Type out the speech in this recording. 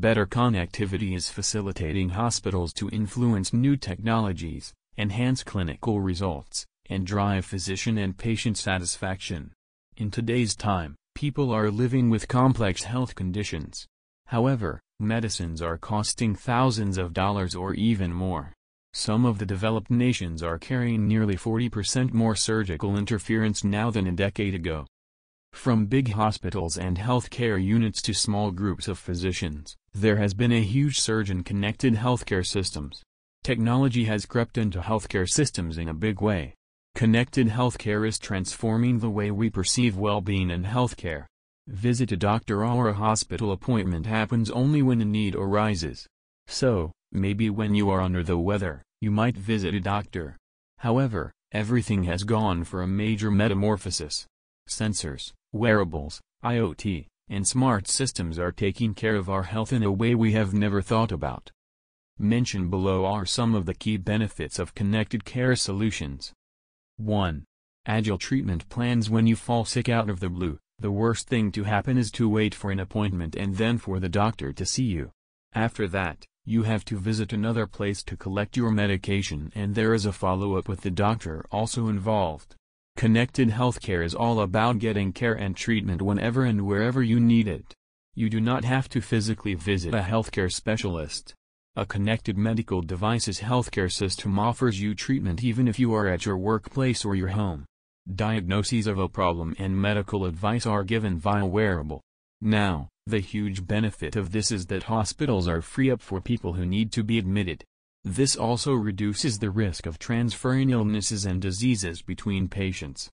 Better connectivity is facilitating hospitals to influence new technologies, enhance clinical results, and drive physician and patient satisfaction. In today's time, people are living with complex health conditions. However, medicines are costing thousands of dollars or even more. Some of the developed nations are carrying nearly 40% more surgical interference now than a decade ago. From big hospitals and healthcare units to small groups of physicians, there has been a huge surge in connected healthcare systems. Technology has crept into healthcare systems in a big way. Connected healthcare is transforming the way we perceive well-being in healthcare. Visit a doctor or a hospital appointment happens only when a need arises. So, maybe when you are under the weather, you might visit a doctor. However, everything has gone for a major metamorphosis. Sensors, wearables, IoT, and smart systems are taking care of our health in a way we have never thought about. Mentioned below are some of the key benefits of connected care solutions. 1. Agile treatment plans When you fall sick out of the blue, the worst thing to happen is to wait for an appointment and then for the doctor to see you. After that, you have to visit another place to collect your medication and there is a follow-up with the doctor also involved. Connected healthcare is all about getting care and treatment whenever and wherever you need it. You do not have to physically visit a healthcare specialist. A connected medical devices healthcare system offers you treatment even if you are at your workplace or your home. Diagnoses of a problem and medical advice are given via wearable. Now, the huge benefit of this is that hospitals are free up for people who need to be admitted. This also reduces the risk of transferring illnesses and diseases between patients.